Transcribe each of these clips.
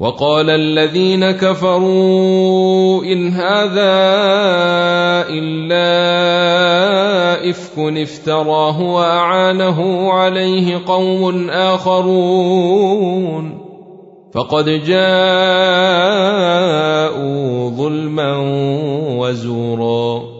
وقال الذين كفروا إن هذا إلا إفك افتراه واعانه عليه قوم آخرون. فقد جاءوا ظلما وزورا.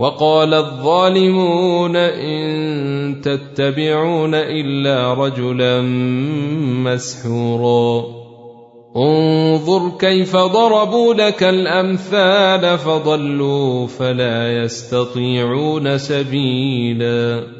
وقال الظالمون إن تتبعون إلا رجلا مسحورا. انظر كيف ضربوا لك الأمثال فضلوا فلا يستطيعون سبيلا.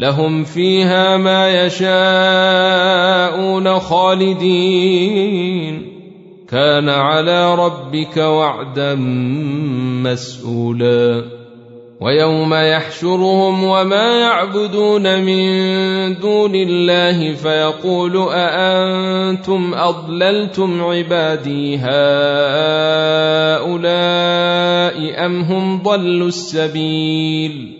لهم فيها ما يشاءون خالدين. كان على ربك وعدا مسؤولا. ويوم يحشرهم وما يعبدون من دون الله فيقول أأنتم أضللتم عبادي هؤلاء أم هم ضلوا السبيل؟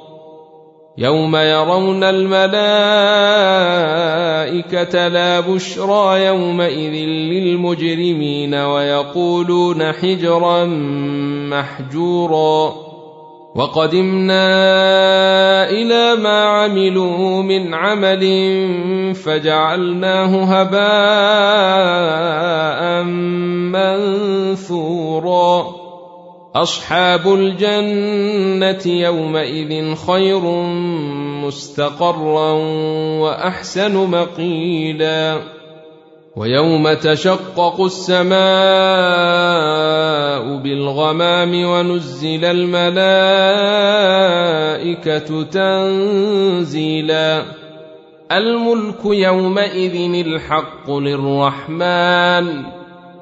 يوم يرون الملائكة لا بشرى يومئذ للمجرمين ويقولون حجرا محجورا وقدمنا إلى ما عملوا من عمل فجعلناه هباء منثورا أصحاب الجنة يومئذ خير مستقرا وأحسن مقيلا. ويوم تشقق السماء بالغمام ونزل الملائكة تنزيلا. الملك يومئذ الحق للرحمن.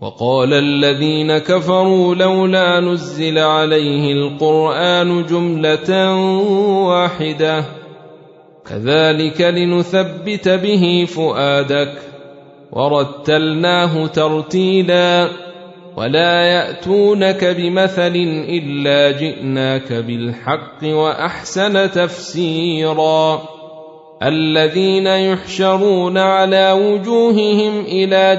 وقال الذين كفروا لولا نزل عليه القرآن جملة واحدة. كذلك لنثبت به فؤادك. ورتلناه ترتيلا. ولا يأتونك بمثل إلا جئناك بالحق وأحسن تفسيرا. الذين يحشرون على وجوههم إلى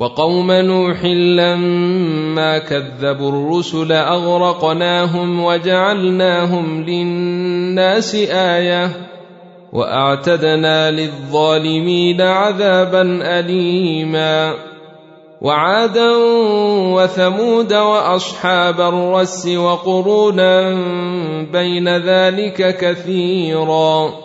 وقوم نوح لما كذبوا الرسل أغرقناهم وجعلناهم للناس آية وأعتدنا للظالمين عذابا أليما وعادا وثمود وأصحاب الرس وقرونا بين ذلك كثيرا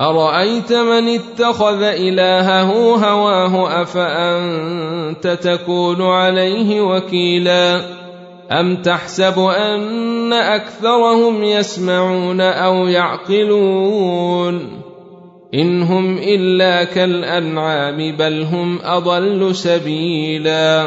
أرأيت من اتخذ إلهه هواه أفأنت تكون عليه وكيلا؟ أم تحسب أن أكثرهم يسمعون أو يعقلون؟ إن هم إلا كالأنعام بل هم أضل سبيلا.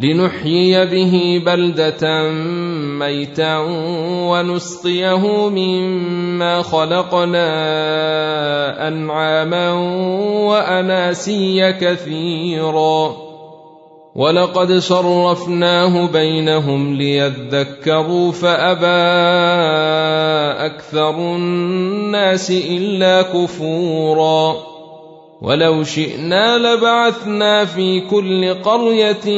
لنحيي به بلده ميتا ونسقيه مما خلقنا انعاما واناسيا كثيرا ولقد صرفناه بينهم ليذكروا فابى أكثر الناس الا كفورا ولو شئنا لبعثنا في كل قرية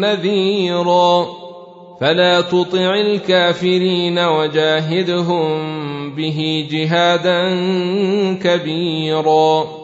نذيرا. فلا تطع الكافرين وجاهدهم به جهادا كبيرا.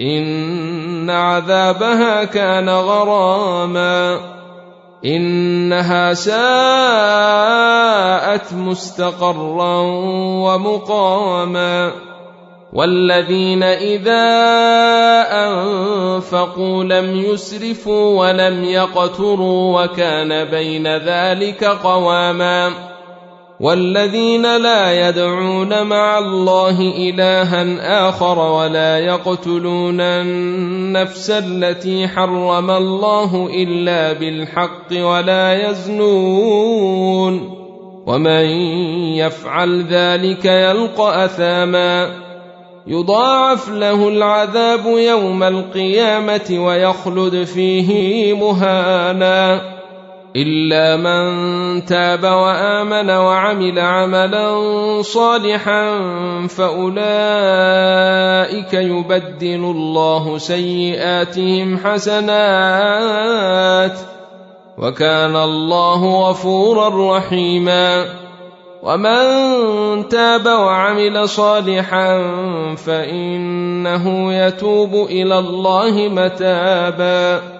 إن عذابها كان غراما. إنها ساءت مستقرا ومقاما. والذين إذا أنفقوا لم يسرفوا ولم يقتروا وكان بين ذلك قواما. والذين لا يدعون مع الله إلها آخر ولا يقتلون النفس التي حرم الله إلا بالحق ولا يزنون ومن يفعل ذلك يلقى أثاما يضاعف له العذاب يوم القيامة ويخلد فيه مهانا الا من تاب وامن وعمل عملا صالحا فاولئك يبدل الله سيئاتهم حسنات وكان الله غفورا رحيما ومن تاب وعمل صالحا فانه يتوب إلى الله متابا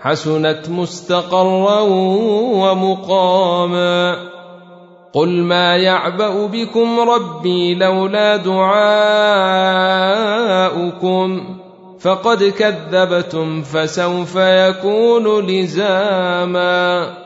حسنت مستقرا ومقاما. قل ما يعبأ بكم ربي لولا دعاؤكم فقد كذبتم فسوف يكون لزاما.